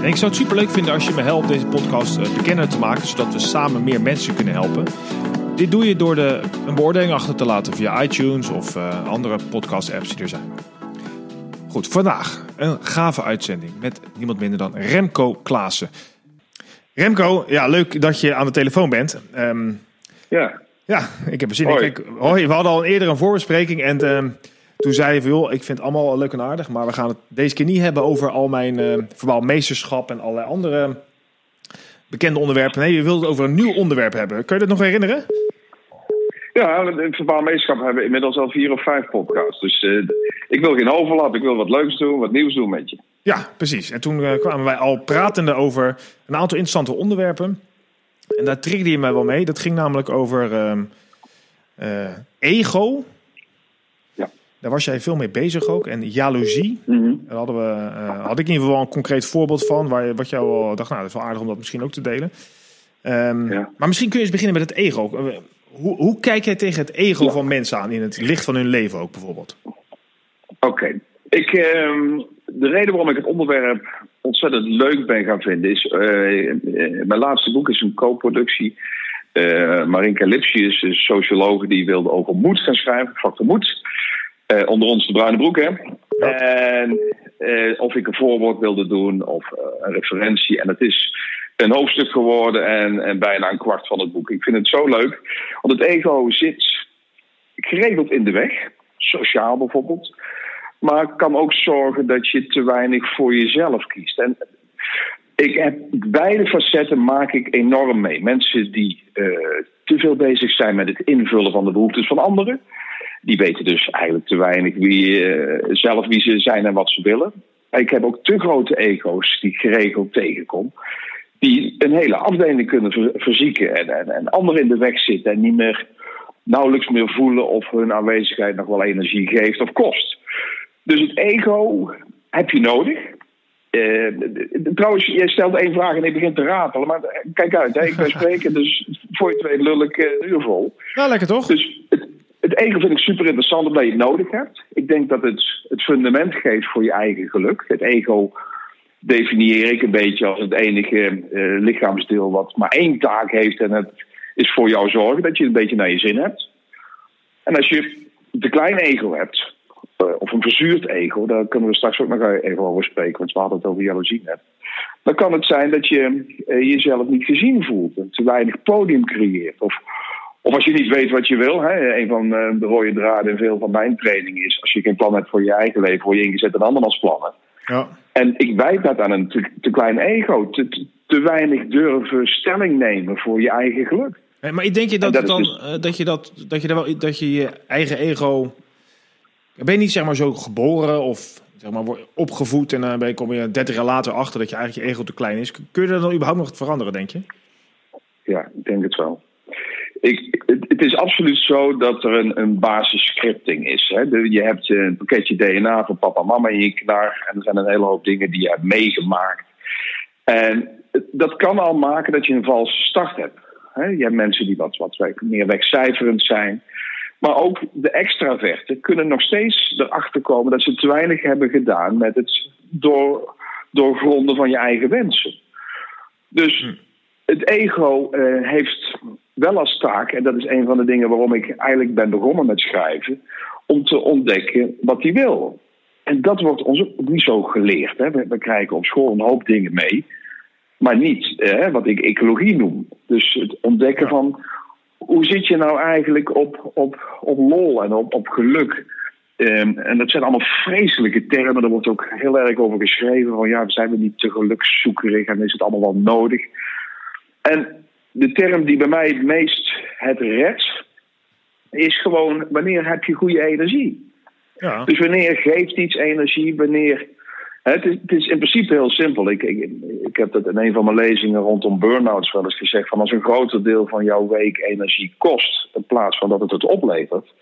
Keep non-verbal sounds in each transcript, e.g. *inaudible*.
En ik zou het superleuk vinden als je me helpt deze podcast eh, bekender te maken, zodat we samen meer mensen kunnen helpen. Dit doe je door de, een beoordeling achter te laten via iTunes of uh, andere podcast-apps die er zijn. Goed, vandaag een gave uitzending met niemand minder dan Remco Klaassen. Remco, ja, leuk dat je aan de telefoon bent. Um, ja. Ja, ik heb er zin in. Kijk, hoi, we hadden al eerder een voorbespreking en um, toen zei je van, joh, ik vind het allemaal leuk en aardig, maar we gaan het deze keer niet hebben over al mijn uh, verbaal meesterschap en allerlei andere bekende onderwerpen. Nee, je wilt het over een nieuw onderwerp hebben. Kun je dat nog herinneren? Ja, het verbaal meesterschap hebben we inmiddels al vier of vijf podcasts. Dus uh, ik wil geen overlap, ik wil wat leuks doen, wat nieuws doen met je. Ja, precies. En toen uh, kwamen wij al pratende over een aantal interessante onderwerpen. En daar triggerde je mij wel mee. Dat ging namelijk over uh, ego. Daar was jij veel mee bezig ook. En jaloezie. Mm -hmm. Daar hadden we, uh, had ik in ieder geval een concreet voorbeeld van. Waar, wat jou al dacht, nou dat is wel aardig om dat misschien ook te delen. Um, ja. Maar misschien kun je eens beginnen met het ego. Hoe, hoe kijk jij tegen het ego ja. van mensen aan in het licht van hun leven ook bijvoorbeeld? Oké. Okay. Ik, uh, de reden waarom ik het onderwerp ontzettend leuk ben gaan vinden is... Uh, mijn laatste boek is een co-productie. Uh, Marinka Lipsius, een socioloog, die wilde over moed gaan schrijven. Factor moed. Uh, onder ons de bruine broek, hè. Ja. En of ik een voorwoord wilde doen of een referentie. En het is een hoofdstuk geworden en, en bijna een kwart van het boek. Ik vind het zo leuk, want het ego zit geregeld in de weg, sociaal bijvoorbeeld, maar kan ook zorgen dat je te weinig voor jezelf kiest. En ik heb beide facetten maak ik enorm mee. Mensen die uh, te veel bezig zijn met het invullen van de behoeftes van anderen, die weten dus eigenlijk te weinig wie, uh, zelf wie ze zijn en wat ze willen. Ik heb ook te grote ego's die ik geregeld tegenkom die een hele afdeling kunnen verzieken en, en, en anderen in de weg zitten en niet meer nauwelijks meer voelen of hun aanwezigheid nog wel energie geeft of kost. Dus het ego heb je nodig. Uh, trouwens, jij stelt één vraag en ik begin te ratelen, maar kijk uit, hè, ik ben *laughs* spreken, dus voor je twee lul ik uh, uur vol. Ja, lekker toch? Dus het, het ego vind ik super interessant omdat je het nodig hebt. Ik denk dat het het fundament geeft voor je eigen geluk. Het ego definieer ik een beetje als het enige uh, lichaamsdeel wat maar één taak heeft en het is voor jou zorgen dat je een beetje naar je zin hebt. En als je te klein ego hebt, uh, of een verzuurd ego, daar kunnen we straks ook nog even over spreken, want we hadden het over jaloezie. Dan kan het zijn dat je uh, jezelf niet gezien voelt en te weinig podium creëert. Of, of als je niet weet wat je wil, hè, een van de rode draden in veel van mijn training is, als je geen plan hebt voor je eigen leven, word je ingezet in andermans plannen. Ja. En ik wijt dat aan een te, te klein ego. Te, te, te, weinig durven stelling nemen voor je eigen geluk. Maar denk je dat, dat, dan, dus... dat, je dat, dat, je wel, dat je je eigen ego. Ben je niet zeg maar zo geboren of zeg maar, opgevoed en dan ben je, kom je 30 jaar later achter dat je eigenlijk je ego te klein is? Kun je dat dan überhaupt nog veranderen, denk je? Ja, ik denk het wel. Ik, het, het, is absoluut zo dat er een, een basisscripting is. Hè? De, je hebt een pakketje DNA van papa en mama in je knar. En er zijn een hele hoop dingen die je hebt meegemaakt. En dat kan al maken dat je een valse start hebt. Hè? Je hebt mensen die wat, wat meer wegcijferend zijn. Maar ook de extraverten kunnen nog steeds erachter komen dat ze te weinig hebben gedaan met het door, doorgronden van je eigen wensen. Dus hm. het ego uh, heeft wel als taak, en dat is een van de dingen waarom ik eigenlijk ben begonnen met schrijven, om te ontdekken wat hij wil. En dat wordt ons ook niet zo geleerd. Hè. We, we, krijgen op school een hoop dingen mee, maar niet hè, wat ik ecologie noem. Dus het ontdekken van hoe zit je nou eigenlijk op, op, op lol en op, op geluk. Um, en dat zijn allemaal vreselijke termen. Er wordt ook heel erg over geschreven. Van ja, zijn we niet te gelukszoekerig en is het allemaal wel nodig? En de term die bij mij het meest het redt, is gewoon wanneer heb je goede energie. Ja. Dus wanneer geeft iets energie, wanneer Het is, het is, in principe heel simpel. Ik, ik, ik heb dat in een van mijn lezingen rondom burn-outs wel eens gezegd: van als een groter deel van jouw week energie kost, in plaats van dat het het oplevert,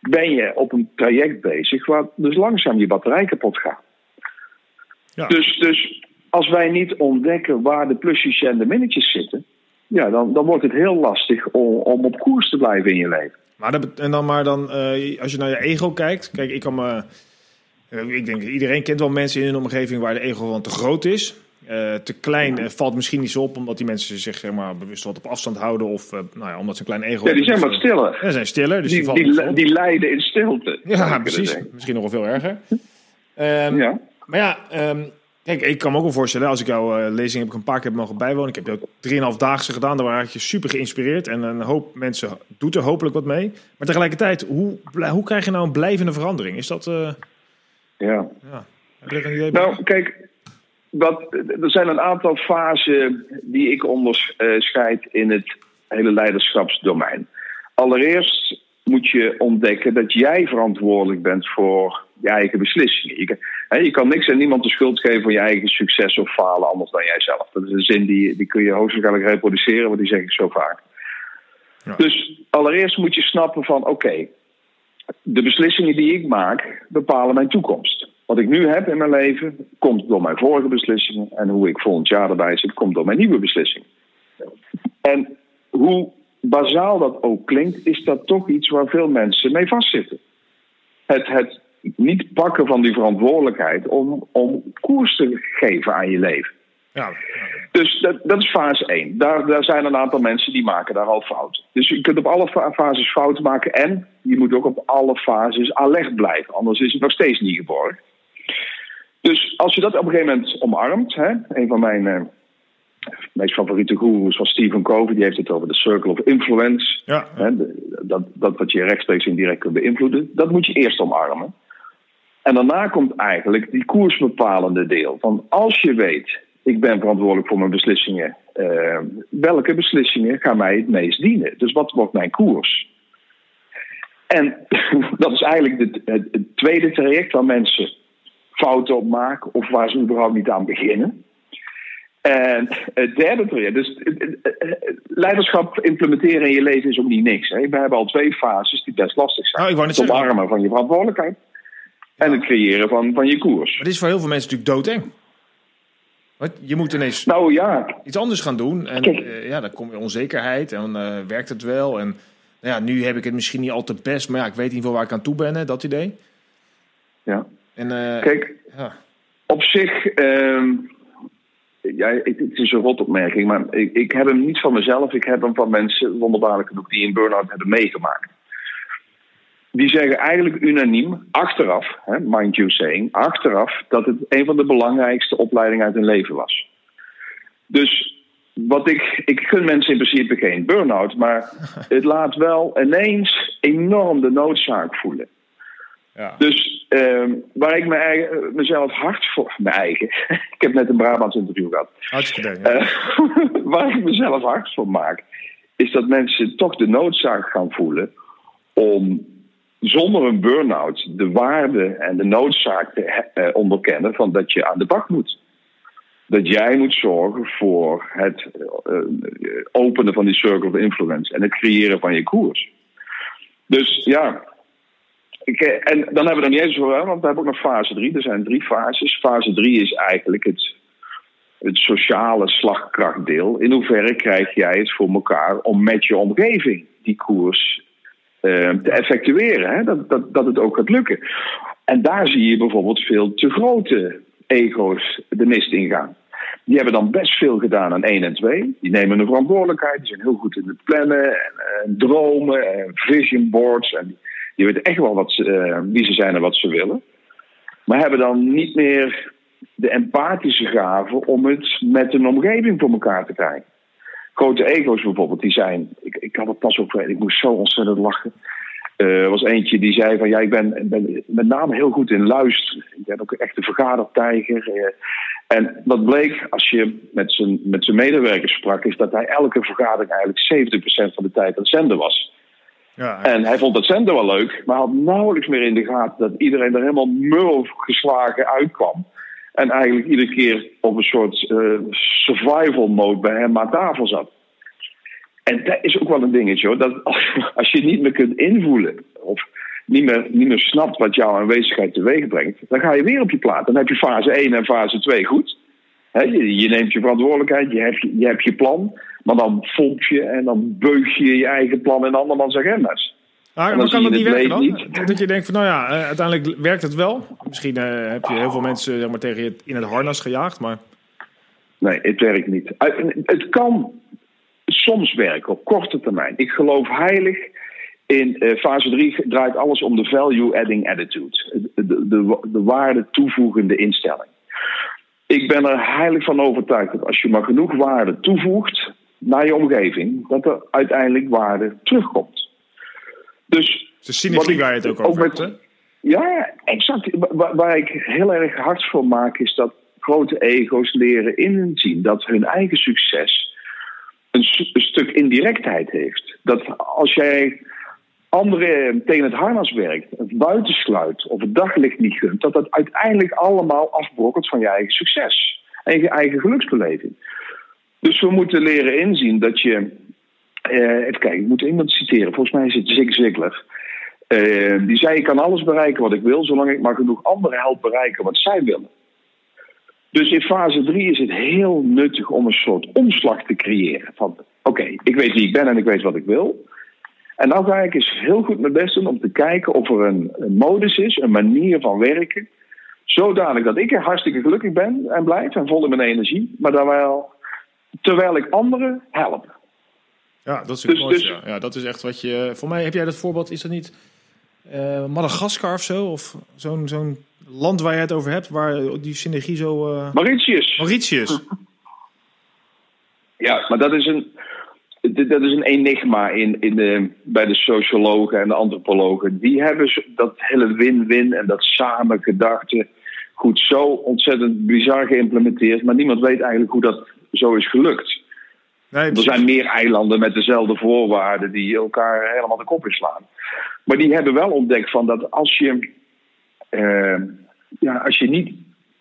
ben je op een traject bezig waar dus langzaam je batterij kapot gaat. Ja. Dus, dus als wij niet ontdekken waar de plusjes en de minnetjes zitten, ja, dan, dan wordt het heel lastig om, om op koers te blijven in je leven. Maar, dat, en dan maar dan, uh, als je naar je ego kijkt, kijk, ik kan me eh, ik denk iedereen kent wel mensen in een omgeving waar de ego gewoon te groot is. Uh, te klein valt misschien niet zo op, omdat die mensen zich zeg maar, bewust wat op afstand houden. Of nou ja, omdat ze een klein ego Ja, die zijn wat stiller. Ja, zijn stiller. Dus die, die, die, die lijden in stilte. Ja, precies. Misschien nog wel veel erger. Um, ja. Maar ja, um, kijk, ik kan me ook wel voorstellen, als ik jouw lezing heb ik een paar keer mogen bijwonen. Ik heb ook drieënhalf daagse gedaan, daar was je super geïnspireerd. En een hoop mensen doet er hopelijk wat mee. Maar tegelijkertijd, hoe, hoe krijg je nou een blijvende verandering? Is dat... Ja. ja. Nou, kijk, er zijn een aantal fasen die ik onderscheid in het hele leiderschapsdomein. Allereerst moet je ontdekken dat jij verantwoordelijk bent voor je eigen beslissingen. Je kan, hè, je kan niks en niemand de schuld geven voor je eigen succes of falen anders dan jijzelf. Dat is een zin die, die kun je hoogstwaarschijnlijk reproduceren, want die zeg ik zo vaak. Ja. Dus allereerst moet je snappen van oké, de beslissingen die ik maak bepalen mijn toekomst. Wat ik nu heb in mijn leven komt door mijn vorige beslissingen. En hoe ik volgend jaar erbij zit, komt door mijn nieuwe beslissingen. En hoe bazaal dat ook klinkt, is dat toch iets waar veel mensen mee vastzitten. Het, het niet pakken van die verantwoordelijkheid om, om koers te geven aan je leven. Ja. Dus dat, dat is fase 1. Daar, daar zijn een aantal mensen die maken daar al fouten. Dus je kunt op alle fases fouten maken en je moet ook op alle fases alert blijven. Anders is het nog steeds niet geborgd. Dus als je dat op een gegeven moment omarmt, hè, een van mijn uh, meest favoriete gurus was Stephen Covey, die heeft het over de circle of influence. Ja. Hè, dat, dat wat je rechtstreeks indirect kunt beïnvloeden, dat moet je eerst omarmen. En daarna komt eigenlijk die koersbepalende deel. Van als je weet ik ben verantwoordelijk voor mijn beslissingen. Uh, welke beslissingen gaan mij het meest dienen? Dus wat wordt mijn koers? En *laughs* dat is eigenlijk het, het, het, tweede traject waar mensen fouten op maken of waar ze überhaupt niet aan beginnen. En het derde traject, dus leiderschap implementeren in je leven is ook niet niks. Hè? We hebben al twee fases die best lastig zijn. Oh, het omarmen van je verantwoordelijkheid en het creëren van, van je koers. Maar dit is voor heel veel mensen natuurlijk doodeng. Wat? Je moet ineens nou, ja. iets anders gaan doen. En uh, ja, dan komt je onzekerheid. En uh, werkt het wel. En nou ja, nu heb ik het misschien niet al te best. Maar ja, ik weet niet waar ik aan toe ben. Hè, dat idee. Ja. En, uh, Kijk, ja. op zich... Uh, ja, het is een rotopmerking. Maar ik, ik heb hem niet van mezelf. Ik heb hem van mensen, wonderbaarlijk genoeg, die een burn-out hebben meegemaakt die zeggen eigenlijk unaniem, achteraf, hè, mind you saying, achteraf, dat het een van de belangrijkste opleidingen uit hun leven was. Dus wat ik, ik gun mensen in principe geen burn-out, maar *laughs* het laat wel ineens enorm de noodzaak voelen. Ja. Dus uh, waar ik eigen, mezelf hard voor. *laughs* Mijn eigen. ik heb net een Brabants interview gehad. Hartstikke ja. uh, *laughs* waar ik mezelf hard voor maak, is dat mensen toch de noodzaak gaan voelen om zonder een burn-out de waarde en de noodzaak te eh, onderkennen van dat je aan de bak moet. Dat jij moet zorgen voor het uh, openen van die circle of influence en het creëren van je koers. Dus ja, ik, en dan hebben we er niet eens over, want we hebben ook nog fase 3. Er zijn drie fases. Fase 3 is eigenlijk het, het sociale slagkrachtdeel. In hoeverre krijg jij het voor elkaar om met je omgeving die koers te effectueren. Hè? Dat, dat, dat het ook gaat lukken. En daar zie je bijvoorbeeld veel te grote ego's de mist ingaan. Die hebben dan best veel gedaan aan 1 en 2. Die nemen een verantwoordelijkheid. Die zijn heel goed in het plannen en, en dromen en vision boards. En die weten echt wel wat ze, uh, wie ze zijn en wat ze willen. Maar hebben dan niet meer de empathische gave om het met een omgeving voor elkaar te krijgen grote ego's bijvoorbeeld, die zijn. Ik, ik had het pas ook, ik moest zo ontzettend lachen. Er uh, was eentje die zei van ja, ik ben, ben, met name heel goed in luisteren. Ik ben ook echt een vergadertijger. Uh, en dat bleek, als je met zijn, met zijn medewerkers sprak, is dat hij elke vergadering eigenlijk 70% van de tijd aan het zenden was. Ja, en hij vond het zenden wel leuk, maar had nauwelijks meer in de gaten dat iedereen er helemaal mul geslagen uitkwam. En eigenlijk iedere keer op een soort uh, survival mode bij hem aan tafel zat. En dat is ook wel een dingetje hoor. Dat *laughs* als, je niet meer kunt invoelen. Of niet meer, niet meer snapt wat jouw aanwezigheid teweeg brengt. Dan ga je weer op je plaat. Dan heb je fase 1 en fase 2 goed. je, neemt je verantwoordelijkheid. Je hebt je, je hebt je plan. Maar dan volg je en dan beug je je eigen plan in andermans agenda's. Maar, maar kan dat niet werken dan? Niet. Dat je denkt van nou ja, uh, uiteindelijk werkt het wel. Misschien uh, heb je heel veel mensen zeg maar, tegen je in het harnas gejaagd, maar... Nee, het werkt niet. Het kan soms werken op korte termijn. Ik geloof heilig in uh, fase 3 draait alles om de value-adding attitude. De, de, de, de waarde toevoegende instelling. Ik ben er heilig van overtuigd dat als je maar genoeg waarde toevoegt naar je omgeving, dat er uiteindelijk waarde terugkomt. Dus. De synergie waar je het ook over hebt, hè? Ja, exact. Waar, waar, ik heel erg hard voor maak, is dat grote ego's leren inzien dat hun eigen succes een, een stuk indirectheid heeft. Dat als jij anderen tegen het harnas werkt, het buitensluit of het daglicht niet gunt, dat dat uiteindelijk allemaal afbrokkelt van je eigen succes en je eigen geluksbeleving. Dus we moeten leren inzien dat je. Uh, even kijken, ik moet iemand citeren. Volgens mij is het Zig Ziglar. Uh, die zei: Ik kan alles bereiken wat ik wil, zolang ik maar genoeg anderen help bereiken wat zij willen. Dus in fase 3 is het heel nuttig om een soort omslag te creëren. Van oké, ik weet wie ik ben en ik weet wat ik wil. En dan ga ik eens heel goed mijn best doen om te kijken of er een, een modus is, een manier van werken. Zodanig dat ik er hartstikke gelukkig ben en blijf en vol in mijn energie. Maar terwijl, terwijl ik anderen help. Ja, dat is dus, mooi. Dus, ja. ja. dat is echt wat je. Voor mij heb jij dat voorbeeld, is dat niet uh, Madagaskar of zo? Of zo'n zo'n land waar je het over hebt, waar die synergie zo. Uh... Mauritius. Mauritius. ja, maar dat is een dat is een enigma in, in de, bij de sociologen en de antropologen. Die hebben dat hele win-win en dat samengedachte goed zo ontzettend bizar geïmplementeerd. Maar niemand weet eigenlijk hoe dat zo is gelukt. Nee, er zijn meer eilanden met dezelfde voorwaarden die elkaar helemaal de kop inslaan. Maar die hebben wel ontdekt van dat als je, uh, ja, als je niet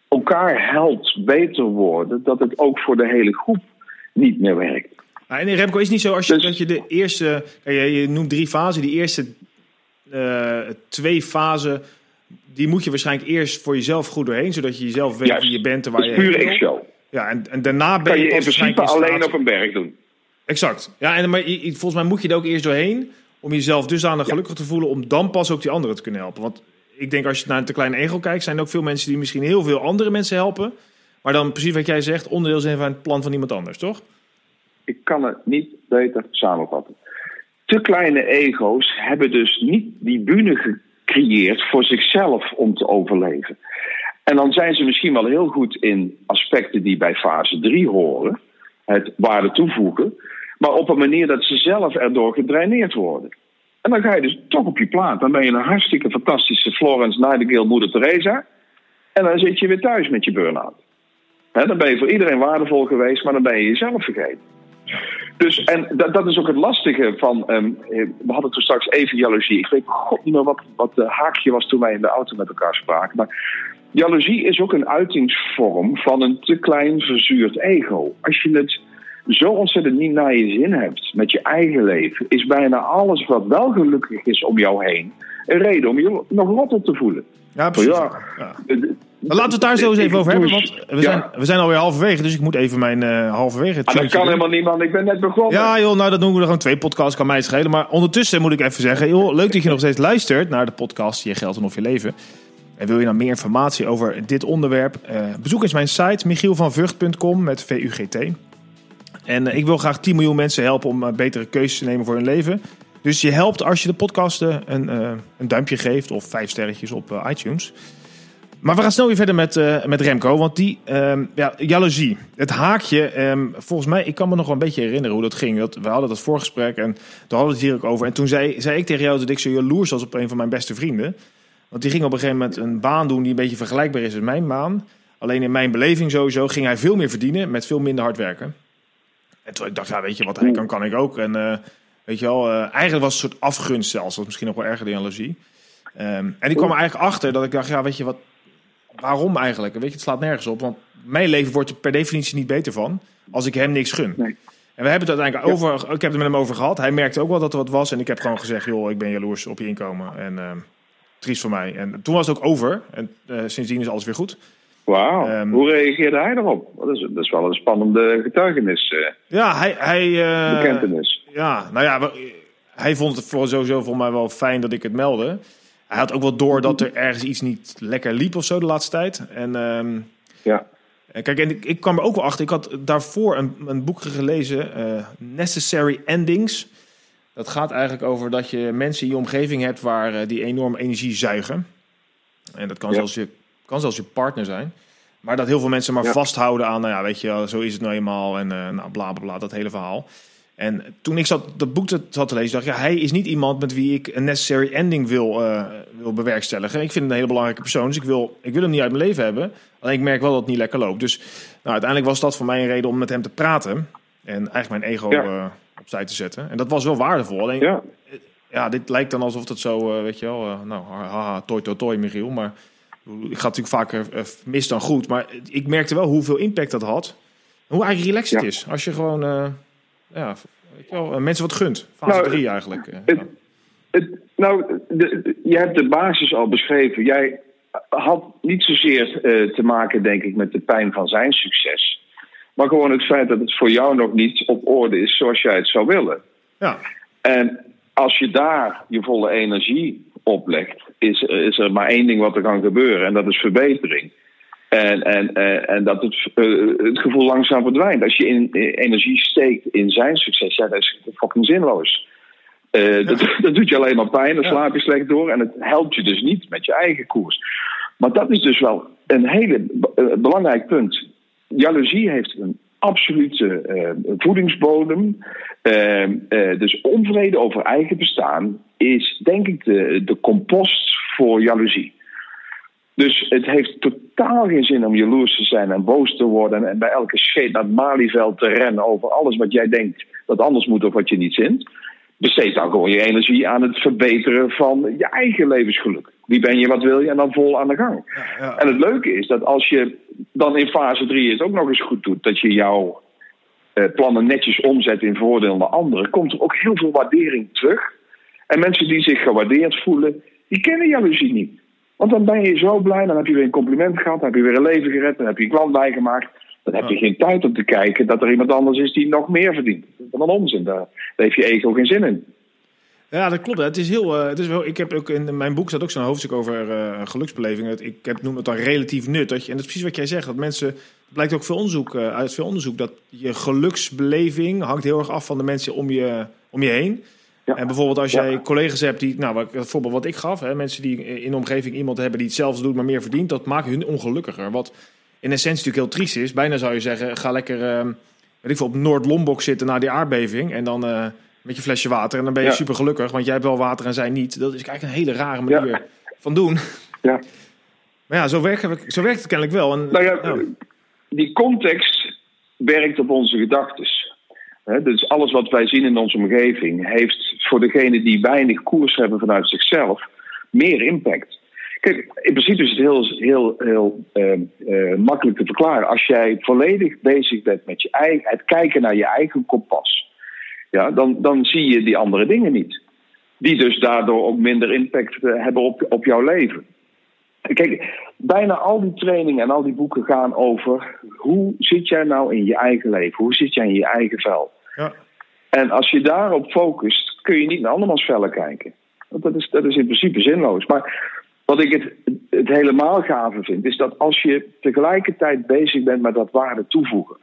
elkaar helpt beter worden, dat het ook voor de hele groep niet meer werkt. Ah, en Remco, is het niet zo als je, dus- dat je de eerste, je, je noemt drie fasen, die eerste uh, twee fasen, die moet je waarschijnlijk eerst voor jezelf goed doorheen, zodat je jezelf weet wie je bent en waar je pure ik-show. Ja, en, en daarna ben je, je in principe alleen op een berg doen. Exact. Ja, en maar volgens mij moet je er ook eerst doorheen om jezelf dusdanig gelukkig te voelen, om dan pas ook die anderen te kunnen helpen. Want ik denk als je naar een te kleine ego kijkt, zijn er ook veel mensen die misschien heel veel andere mensen helpen, maar dan precies wat jij zegt, onderdeel zijn van het plan van iemand anders, toch? Ik kan het niet beter samenvatten. Te kleine ego's hebben dus niet die bühne gecreëerd voor zichzelf om te overleven. En dan zijn ze misschien wel heel goed in aspecten die bij fase 3 horen, het waarde toevoegen, maar op een manier dat ze zelf erdoor gedraineerd worden. En dan ga je dus toch op je plaat. Dan ben je een hartstikke fantastische Florence Nightingale, Moeder Teresa. En dan zit je weer thuis met je burn-out. dan ben je voor iedereen waardevol geweest, maar dan ben je jezelf vergeten. Dus, en dat, is ook het lastige van. Um, we hadden toen straks even jaloezie. Ik weet god niet meer wat, wat de haakje was toen wij in de auto met elkaar spraken. Maar jaloezie is ook een uitingsvorm van een te klein verzuurd ego. Als je het zo ontzettend niet naar je zin hebt met je eigen leven, is bijna alles wat wel gelukkig is om jou heen een reden om je nog rot op te voelen. Ja, precies. Ja, laten we het daar zo eens even over hebben. Want we, zijn, we zijn alweer halverwege, dus ik moet even mijn uh, halverwege. Ah, dat kan helemaal niet, man. Ik ben net begonnen. Ja, joh, nou dat doen we gewoon twee podcasts, kan mij schelen. Maar ondertussen moet ik even zeggen, joh, leuk dat je nog steeds luistert naar de podcast Je Geld en Of Je Leven. En wil je nou meer informatie over dit onderwerp? Uh, bezoek eens mijn site michielvanvugt.com met VUGT. En uh, ik wil graag 10 miljoen mensen helpen om betere keuzes te nemen voor hun leven. Dus je helpt als je de podcast een, een duimpje geeft of vijf sterretjes op iTunes. Maar we gaan snel weer verder met, met Remco. Want die um, ja, jaloezie, het haakje. Um, volgens mij, ik kan me nog wel een beetje herinneren hoe dat ging. Dat, we hadden dat voorgesprek en toen hadden we het hier ook over. En toen zei, zei ik tegen jou dat ik zo jaloers was op een van mijn beste vrienden. Want die ging op een gegeven moment een baan doen die een beetje vergelijkbaar is met mijn baan. Alleen in mijn beleving sowieso ging hij veel meer verdienen met veel minder hard werken. En toen ik dacht, ja, weet je wat hij kan, kan ik ook. En uh, weet je wel, uh, eigenlijk was het een soort afgunst zelfs. Dat misschien nog wel erger dan jaloezie. Um, en ik kwam er eigenlijk achter dat ik dacht, ja, weet je wat waarom eigenlijk? Weet je, het slaat nergens op. Want mijn leven wordt er per definitie niet beter van als ik hem niks gun. Nee. En we hebben het uiteindelijk over. Ik heb het met hem over gehad. Hij merkte ook wel dat er wat was. En ik heb gewoon gezegd: joh, ik ben jaloers op je inkomen. En uh, triest voor mij. En toen was het ook over. En uh, sindsdien is alles weer goed. Wauw. Um, Hoe reageerde hij erop? Dat is, dat is wel een spannende getuigenis. Uh, ja, hij. hij bekentenis. Ja, nou ja, hij vond het voor sowieso voor mij wel fijn dat ik het meldde. Hij had ook wel door dat er ergens iets niet lekker liep of zo de laatste tijd. En um, ja. Kijk, en ik, ik kwam er ook wel achter. Ik had daarvoor een, een boek gelezen, uh, Necessary Endings. Dat gaat eigenlijk over dat je mensen in je omgeving hebt waar uh, die enorm energie zuigen. En dat kan, ja. zelfs je, kan zelfs je partner zijn. Maar dat heel veel mensen maar ja. vasthouden aan, nou ja, weet je, zo is het nou eenmaal. En uh, nou, bla bla bla, dat hele verhaal. En toen ik zat, dat boek zat te lezen, dacht ik, ja, hij is niet iemand met wie ik een necessary ending wil, uh, wil bewerkstelligen. Ik vind hem een hele belangrijke persoon, dus ik wil, ik wil hem niet uit mijn leven hebben. Alleen ik merk wel dat het niet lekker loopt. Dus nou, uiteindelijk was dat voor mij een reden om met hem te praten. En eigenlijk mijn ego ja. uh, opzij te zetten. En dat was wel waardevol. Alleen, ja. ja, dit lijkt dan alsof het zo, uh, weet je wel, nou, haha, toi, toi, toi, Michiel. Maar ik ga natuurlijk vaker mis dan goed. Maar ik merkte wel hoeveel impact dat had. Hoe eigenlijk relaxed het is. Als je gewoon ja, weet je wel, mensen wat gunt. Fase 3 nou, eigenlijk. Het, ja. het, nou, de, je hebt de basis al beschreven. Jij had niet zozeer uh, te maken, denk ik, met de pijn van zijn succes. Maar gewoon het feit dat het voor jou nog niet op orde is zoals jij het zou willen. Ja. En als je daar je volle energie oplegt, is, is er maar één ding wat er kan gebeuren. En dat is verbetering. En, en, en dat het, uh, het gevoel langzaam verdwijnt. Als je in, in, energie steekt in zijn succes, ja, dat is fucking zinloos. Uh, ja. dat, *laughs* dat, doet je alleen maar pijn, dan ja. slaap je slecht door en het helpt je dus niet met je eigen koers. Maar dat is dus wel een hele uh, belangrijk punt. Jaloezie heeft een absolute voedingsbodem. dus onvrede over eigen bestaan is denk ik de, de compost voor jaloezie. Dus het heeft totaal geen zin om jaloers te zijn en boos te worden en bij elke scheet naar het Malieveld te rennen over alles wat jij denkt dat anders moet of wat je niet zint. Besteed dan gewoon je energie aan het verbeteren van je eigen levensgeluk. Wie ben je, wat wil je en dan vol aan de gang. Ja, ja. En het leuke is dat als je dan in fase 3 het ook nog eens goed doet, dat je jouw uh, plannen netjes omzet in voordeel naar anderen, komt er ook heel veel waardering terug. En mensen die zich gewaardeerd voelen, die kennen jaloezie niet. Want dan ben je zo blij, dan heb je weer een compliment gehad, dan heb je weer een leven gered, dan heb je een klant bijgemaakt. Dan heb je geen tijd om te kijken dat er iemand anders is die nog meer verdient. Dat is een onzin, daar, daar heeft je ego geen zin in. Ja, dat klopt. Het is heel, uh, het is wel, ik heb ook in mijn boek staat ook zo'n hoofdstuk over uh, geluksbeleving. Ik heb, noem het dan relatief nut. Dat je, en dat is precies wat jij zegt. Dat mensen, het blijkt ook veel onderzoek, uh, uit veel onderzoek, dat je geluksbeleving hangt heel erg af van de mensen om je, om je heen. Ja. En bijvoorbeeld als jij ja. collega's hebt die, nou, het voorbeeld wat ik gaf, hè, mensen die in de omgeving iemand hebben die hetzelfde doet, maar meer verdient, dat maakt hun ongelukkiger. Wat in essentie natuurlijk heel triest is. Bijna zou je zeggen, ga lekker, uh, weet ik veel, op Noord-Lombok zitten na die aardbeving en dan met je flesje water en dan ben je ja. super gelukkig, want jij hebt wel water en zij niet. Dat is eigenlijk een hele rare manier van doen. Ja. Maar ja, zo werkt, zo werkt het kennelijk wel. En, nou ja, die context werkt op onze gedachten. Dus alles wat wij zien in onze omgeving heeft voor degenen die weinig koers hebben vanuit zichzelf meer impact. Kijk, in principe is het heel, heel, heel uh, uh, makkelijk te verklaren. Als jij volledig bezig bent met je eigen, het kijken naar je eigen kompas, ja, dan, dan zie je die andere dingen niet. Die dus daardoor ook minder impact uh, hebben op, op jouw leven. Kijk, bijna al die trainingen en al die boeken gaan over hoe zit jij nou in je eigen leven? Hoe zit jij in je eigen vel? Ja. En als je daarop focust, kun je niet naar andermans vellen kijken. Want dat is, dat is in principe zinloos. Maar wat ik het, het helemaal gave vind, is dat als je tegelijkertijd bezig bent met dat waarde toevoegen.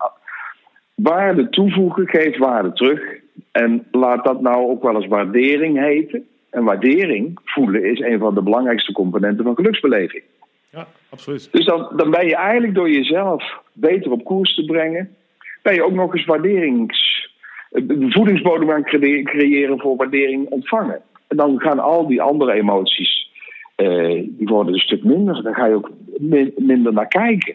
Waarde toevoegen geeft waarde terug. En laat dat nou ook wel eens waardering heten. En waardering voelen is een van de belangrijkste componenten van geluksbeleving. Ja, absoluut. Dus dan, dan ben je eigenlijk door jezelf beter op koers te brengen, ben je ook nog eens waarderings, de voedingsbodem aan creëren voor waardering ontvangen. En dan gaan al die andere emoties, uh, die worden een stuk minder. Dan ga je ook min, minder naar kijken.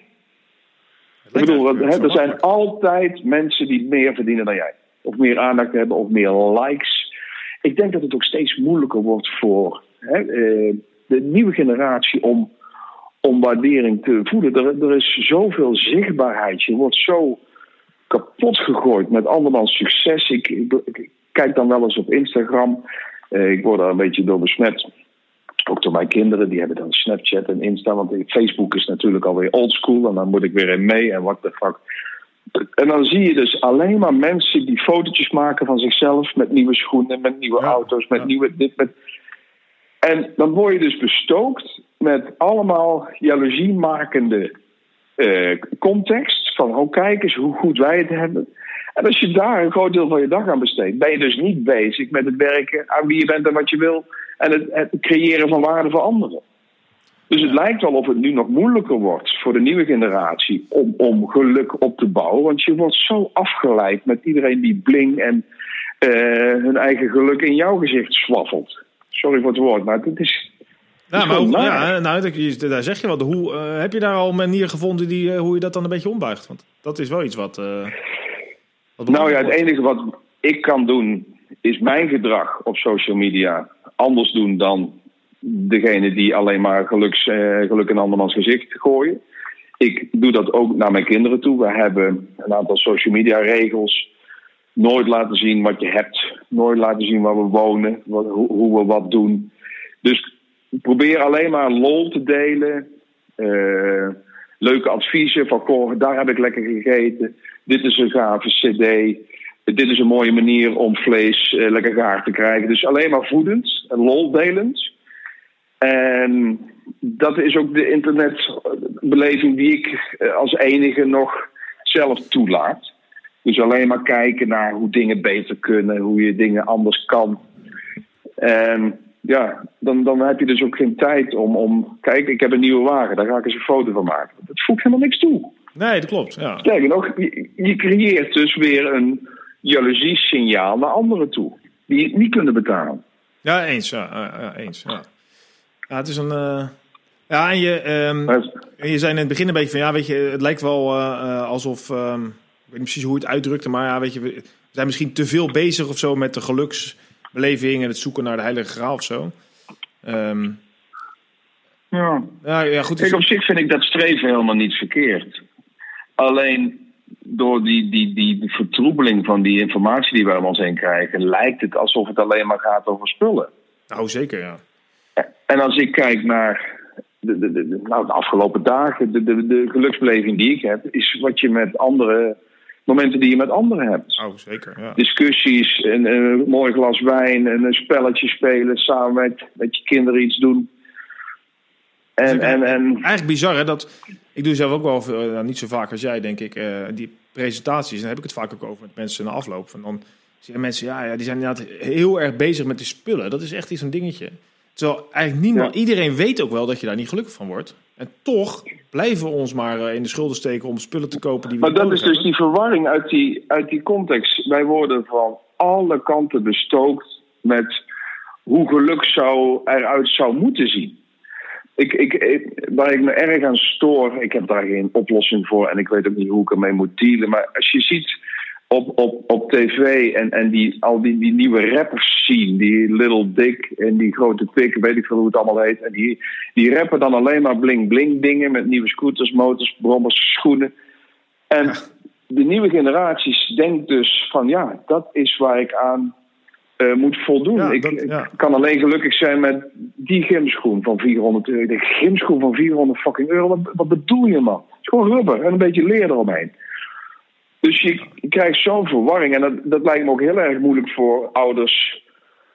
Ik bedoel, hè, er zijn altijd mensen die meer verdienen dan jij. Of meer aandacht hebben, of meer likes. Ik denk dat het ook steeds moeilijker wordt voor hè, uh, de nieuwe generatie om om waardering te voelen. Er, er is zoveel zichtbaarheid. Je wordt zo kapot gegooid met andermans succes. Ik, kijk dan wel eens op Instagram. Uh, ik word daar een beetje door besmet. Ook door mijn kinderen, die hebben dan Snapchat en Insta. Want Facebook is natuurlijk alweer oldschool. En dan moet ik weer in mee. En what the fuck. En dan zie je dus alleen maar mensen die fotootjes maken van zichzelf. Met nieuwe schoenen, met nieuwe auto's, met nieuwe dit, met... En dan word je dus bestookt met allemaal jaloeziemakende uh, context. Van, oh kijk eens hoe goed wij het hebben. En als je daar een groot deel van je dag aan besteedt, ben je dus niet bezig met het werken aan wie je bent en wat je wil. En het, het creëren van waarde voor anderen. Dus het lijkt wel of het nu nog moeilijker wordt voor de nieuwe generatie om, om geluk op te bouwen. Want je wordt zo afgeleid met iedereen die bling en uh, hun eigen geluk in jouw gezicht swaffelt. Sorry voor het woord, maar het is. Nou, maar hoe, ja, nou, daar zeg je wat. Hoe, uh, heb je daar al een manier gevonden die, uh, hoe je dat dan een beetje ombuigt? Want dat is wel iets wat. wat nou ja, het enige wat ik kan doen is mijn gedrag op social media anders doen dan degene die alleen maar geluks, uh, geluk in andermans gezicht gooien. Ik doe dat ook naar mijn kinderen toe. We hebben een aantal social media regels. Nooit laten zien wat je hebt. Nooit laten zien waar we wonen. Hoe, we wat doen. Dus probeer alleen maar lol te delen. Uh, leuke adviezen van Cor, daar heb ik lekker gegeten. Dit is een gave cd. Dit is een mooie manier om vlees uh, lekker gaar te krijgen. Dus alleen maar voedend en loldelend. En dat is ook de internetbeleving die ik eh, als enige nog zelf toelaat. Dus alleen maar kijken naar hoe dingen beter kunnen, hoe je dingen anders kan. En ja, dan, dan heb je dus ook geen tijd om, om. Kijk, ik heb een nieuwe wagen, daar ga ik eens een foto van maken. Dat voegt helemaal niks toe. Nee, dat klopt. Ja. Sterker nog, je, je creëert dus weer een jaloezie-signaal naar anderen toe, die het niet kunnen betalen. Ja, eens. Ja, ja eens. Ja. Ja, het is een. Uh... Ja, en je, um, en je zei in het begin een beetje van ja, weet je, het lijkt wel uh, alsof. Um, ik weet niet precies hoe je het uitdrukte, maar ja, weet je, we zijn misschien te veel bezig of zo met de geluksbeleving en het zoeken naar de Heilige Graal of zo. Um, ja. Ja, ja, goed. Kijk, op zich vind ik dat streven helemaal niet verkeerd. Alleen door die, die, die, die vertroebeling van die informatie die we om ons heen krijgen, lijkt het alsof het alleen maar gaat over spullen. Nou, zeker, ja. En als ik kijk naar de, de, de, nou, de afgelopen dagen, de, de, de geluksbeleving die ik heb, is wat je met andere momenten die je met anderen hebt. Oh, zeker. Ja. Discussies, een, een mooi glas wijn, en een spelletje spelen, samen met, met je kinderen iets doen. En, en, en, eigenlijk bizar hè, dat ik doe zelf ook wel veel, nou, niet zo vaak als jij denk ik, uh, die presentaties. Dan heb ik het vaak ook over met mensen na afloop. Van dan zeggen mensen, ja, ja, die zijn inderdaad heel erg bezig met die spullen. Dat is echt iets een dingetje. Terwijl eigenlijk niemand, iedereen weet ook wel dat je daar niet gelukkig van wordt. En toch blijven we ons maar eh, in de schulden steken om spullen te kopen die we Maar dat is dus die verwarring uit die, uit die context. Wij worden van alle kanten bestookt met hoe geluk zou, eruit zou moeten zien. Ik, ik, waar ik me erg aan stoor, ik heb daar geen oplossing voor en ik weet ook niet hoe ik ermee moet dealen. Maar als je ziet op, op, op tv en, en die, al die, die nieuwe rappers zien, die Little Dick en die grote Pik, weet ik veel hoe het allemaal heet. En die, die rappen dan alleen maar bling-bling dingen met nieuwe scooters, motors, brommers, schoenen. En de nieuwe generaties denkt dus van ja, dat is waar ik aan uh, moet voldoen. ik, kan alleen gelukkig zijn met die gymschoen van 400 euro. De gymschoen van 400 fucking euro, wat, wat bedoel je man? Het is gewoon rubber en een beetje leer eromheen. Dus je, krijgt zo'n verwarring. En dat, dat lijkt me ook heel erg moeilijk voor ouders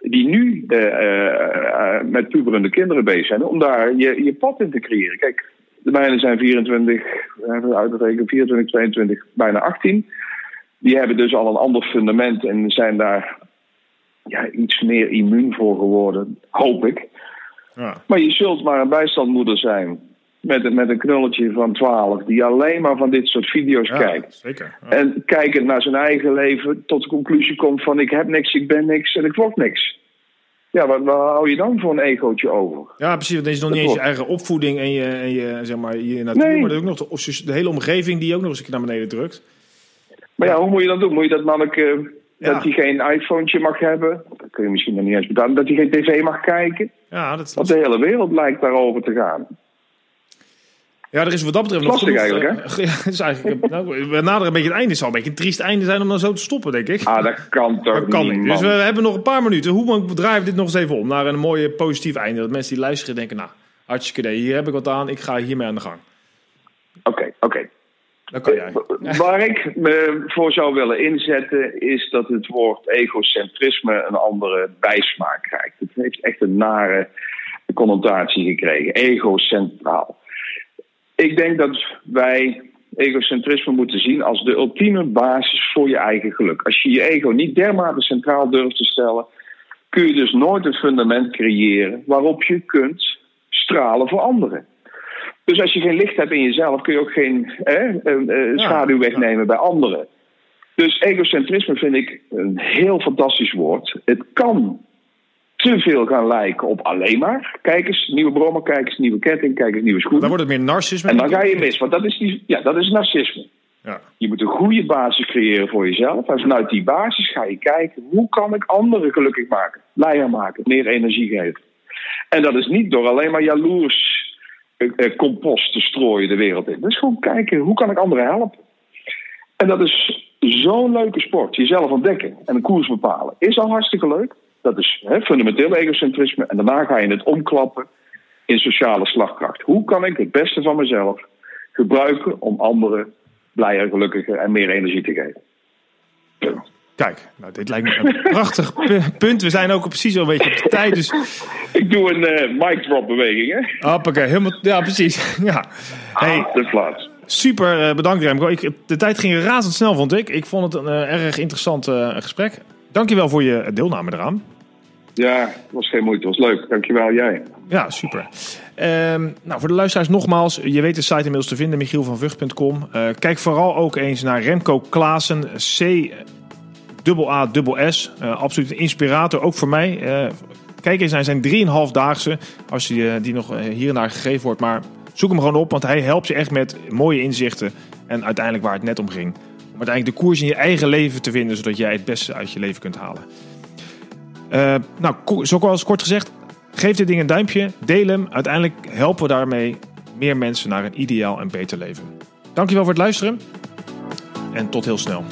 die nu uh, uh, met puberende kinderen bezig zijn, om daar je, je pad in te creëren. Kijk, de mijnen zijn 24, uitgerekend 24, 22, bijna 18. Die hebben dus al een ander fundament en zijn daar ja, iets meer immuun voor geworden, hoop ik. Ja. Maar je zult maar een bijstandmoeder zijn met, met een knulletje van 12, die alleen maar van dit soort video's kijkt. Zeker, En kijkend naar zijn eigen leven tot de conclusie komt van ik heb niks, ik ben niks en ik word niks. Ja, wat, wat hou je dan voor een egootje over? Ja, precies. Want is nog niet eens je eigen opvoeding en je, en je, zeg maar, je natuur, nee. maar ook nog de, de, hele omgeving die ook nog eens een keer naar beneden drukt. Maar ja, hoe moet je dat doen? Moet je dat manneke, dat hij geen iPhone mag hebben? Dat kun je misschien nog niet eens betalen. Dat hij geen tv mag kijken? Ja, dat, Want de hele wereld lijkt daarover te gaan. Ja, er is wat dat betreft Lastig nog eigenlijk, hè? *laughs* Ja, het is eigenlijk, nou, we naderen een beetje het einde. Het zal een beetje een triest einde zijn om dan zo te stoppen, denk ik. Ah, dat kan toch Dat kan niet. Dus we hebben nog een paar minuten. Hoe draaien we dit nog eens even om naar een mooie positief einde? Dat mensen die luisteren denken, nou, hartstikke idee. Hier heb ik wat aan. Ik ga hiermee aan de gang. Oké, oké. Dat kan jij. Waar ik me voor zou willen inzetten, is dat het woord egocentrisme een andere bijsmaak krijgt. Het heeft echt een nare connotatie gekregen. Egocentraal. Ik denk dat wij egocentrisme moeten zien als de ultieme basis voor je eigen geluk. Als je je ego niet dermate centraal durft te stellen, kun je dus nooit een fundament creëren waarop je kunt stralen voor anderen. Dus als je geen licht hebt in jezelf, kun je ook geen Ja, schaduw wegnemen bij anderen. Dus egocentrisme vind ik een heel fantastisch woord. Het kan te veel gaan lijken op alleen maar. Kijk eens, nieuwe brommer, kijk eens, nieuwe ketting, kijk eens, nieuwe Dan schoenen. wordt het meer narcisme. En dan ga je mis, want dat is, die, ja, dat is narcisme. Ja. Je moet een goede basis creëren voor jezelf. En vanuit die basis ga je kijken, hoe kan ik anderen gelukkig maken? Blijer maken, meer energie geven. En dat is niet door alleen maar jaloers eh, eh, compost te strooien de wereld in. Dat is gewoon kijken, hoe kan ik anderen helpen? En dat is zo'n leuke sport. Jezelf ontdekken en een koers bepalen. Is al hartstikke leuk. Dat is hè, fundamenteel egocentrisme. En daarna ga je het omklappen in sociale slagkracht. Hoe kan ik het beste van mezelf gebruiken om anderen blijer, gelukkiger en meer energie te geven? Kijk, nou, dit lijkt me een prachtig *laughs* pu- punt. We zijn ook precies al een beetje op de tijd. Dus *laughs* Ik doe een eh mic drop beweging, hè? hoppakee, helemaal, ja, precies. *laughs* Ja. Hey, Ah, de plaats. super eh, bedankt Remco. Ik, de tijd ging razendsnel, vond ik. Ik vond het een eh, erg interessant gesprek. Dankjewel voor je deelname eraan. Ja, het was geen moeite. Het was leuk. Dankjewel, jij. Ja, super. Ehm, nou, voor de luisteraars nogmaals, je weet de site inmiddels te vinden, michielvanvugt.com. Eh kijk vooral ook eens naar Remco Klaassen, C A S. Eh, absoluut een inspirator, ook voor mij. Eh, kijk eens naar zijn 3,5-daagse, als eh, die nog hier en daar gegeven wordt. Maar zoek hem gewoon op, want hij helpt je echt met mooie inzichten. En uiteindelijk waar het net om ging. Uiteindelijk de koers in je eigen leven te vinden, zodat jij het beste uit je leven kunt halen. Eh, nou, zoals kort gezegd, geef dit ding een duimpje, deel hem. Uiteindelijk helpen we daarmee meer mensen naar een ideaal en beter leven. Dankjewel voor het luisteren en tot heel snel.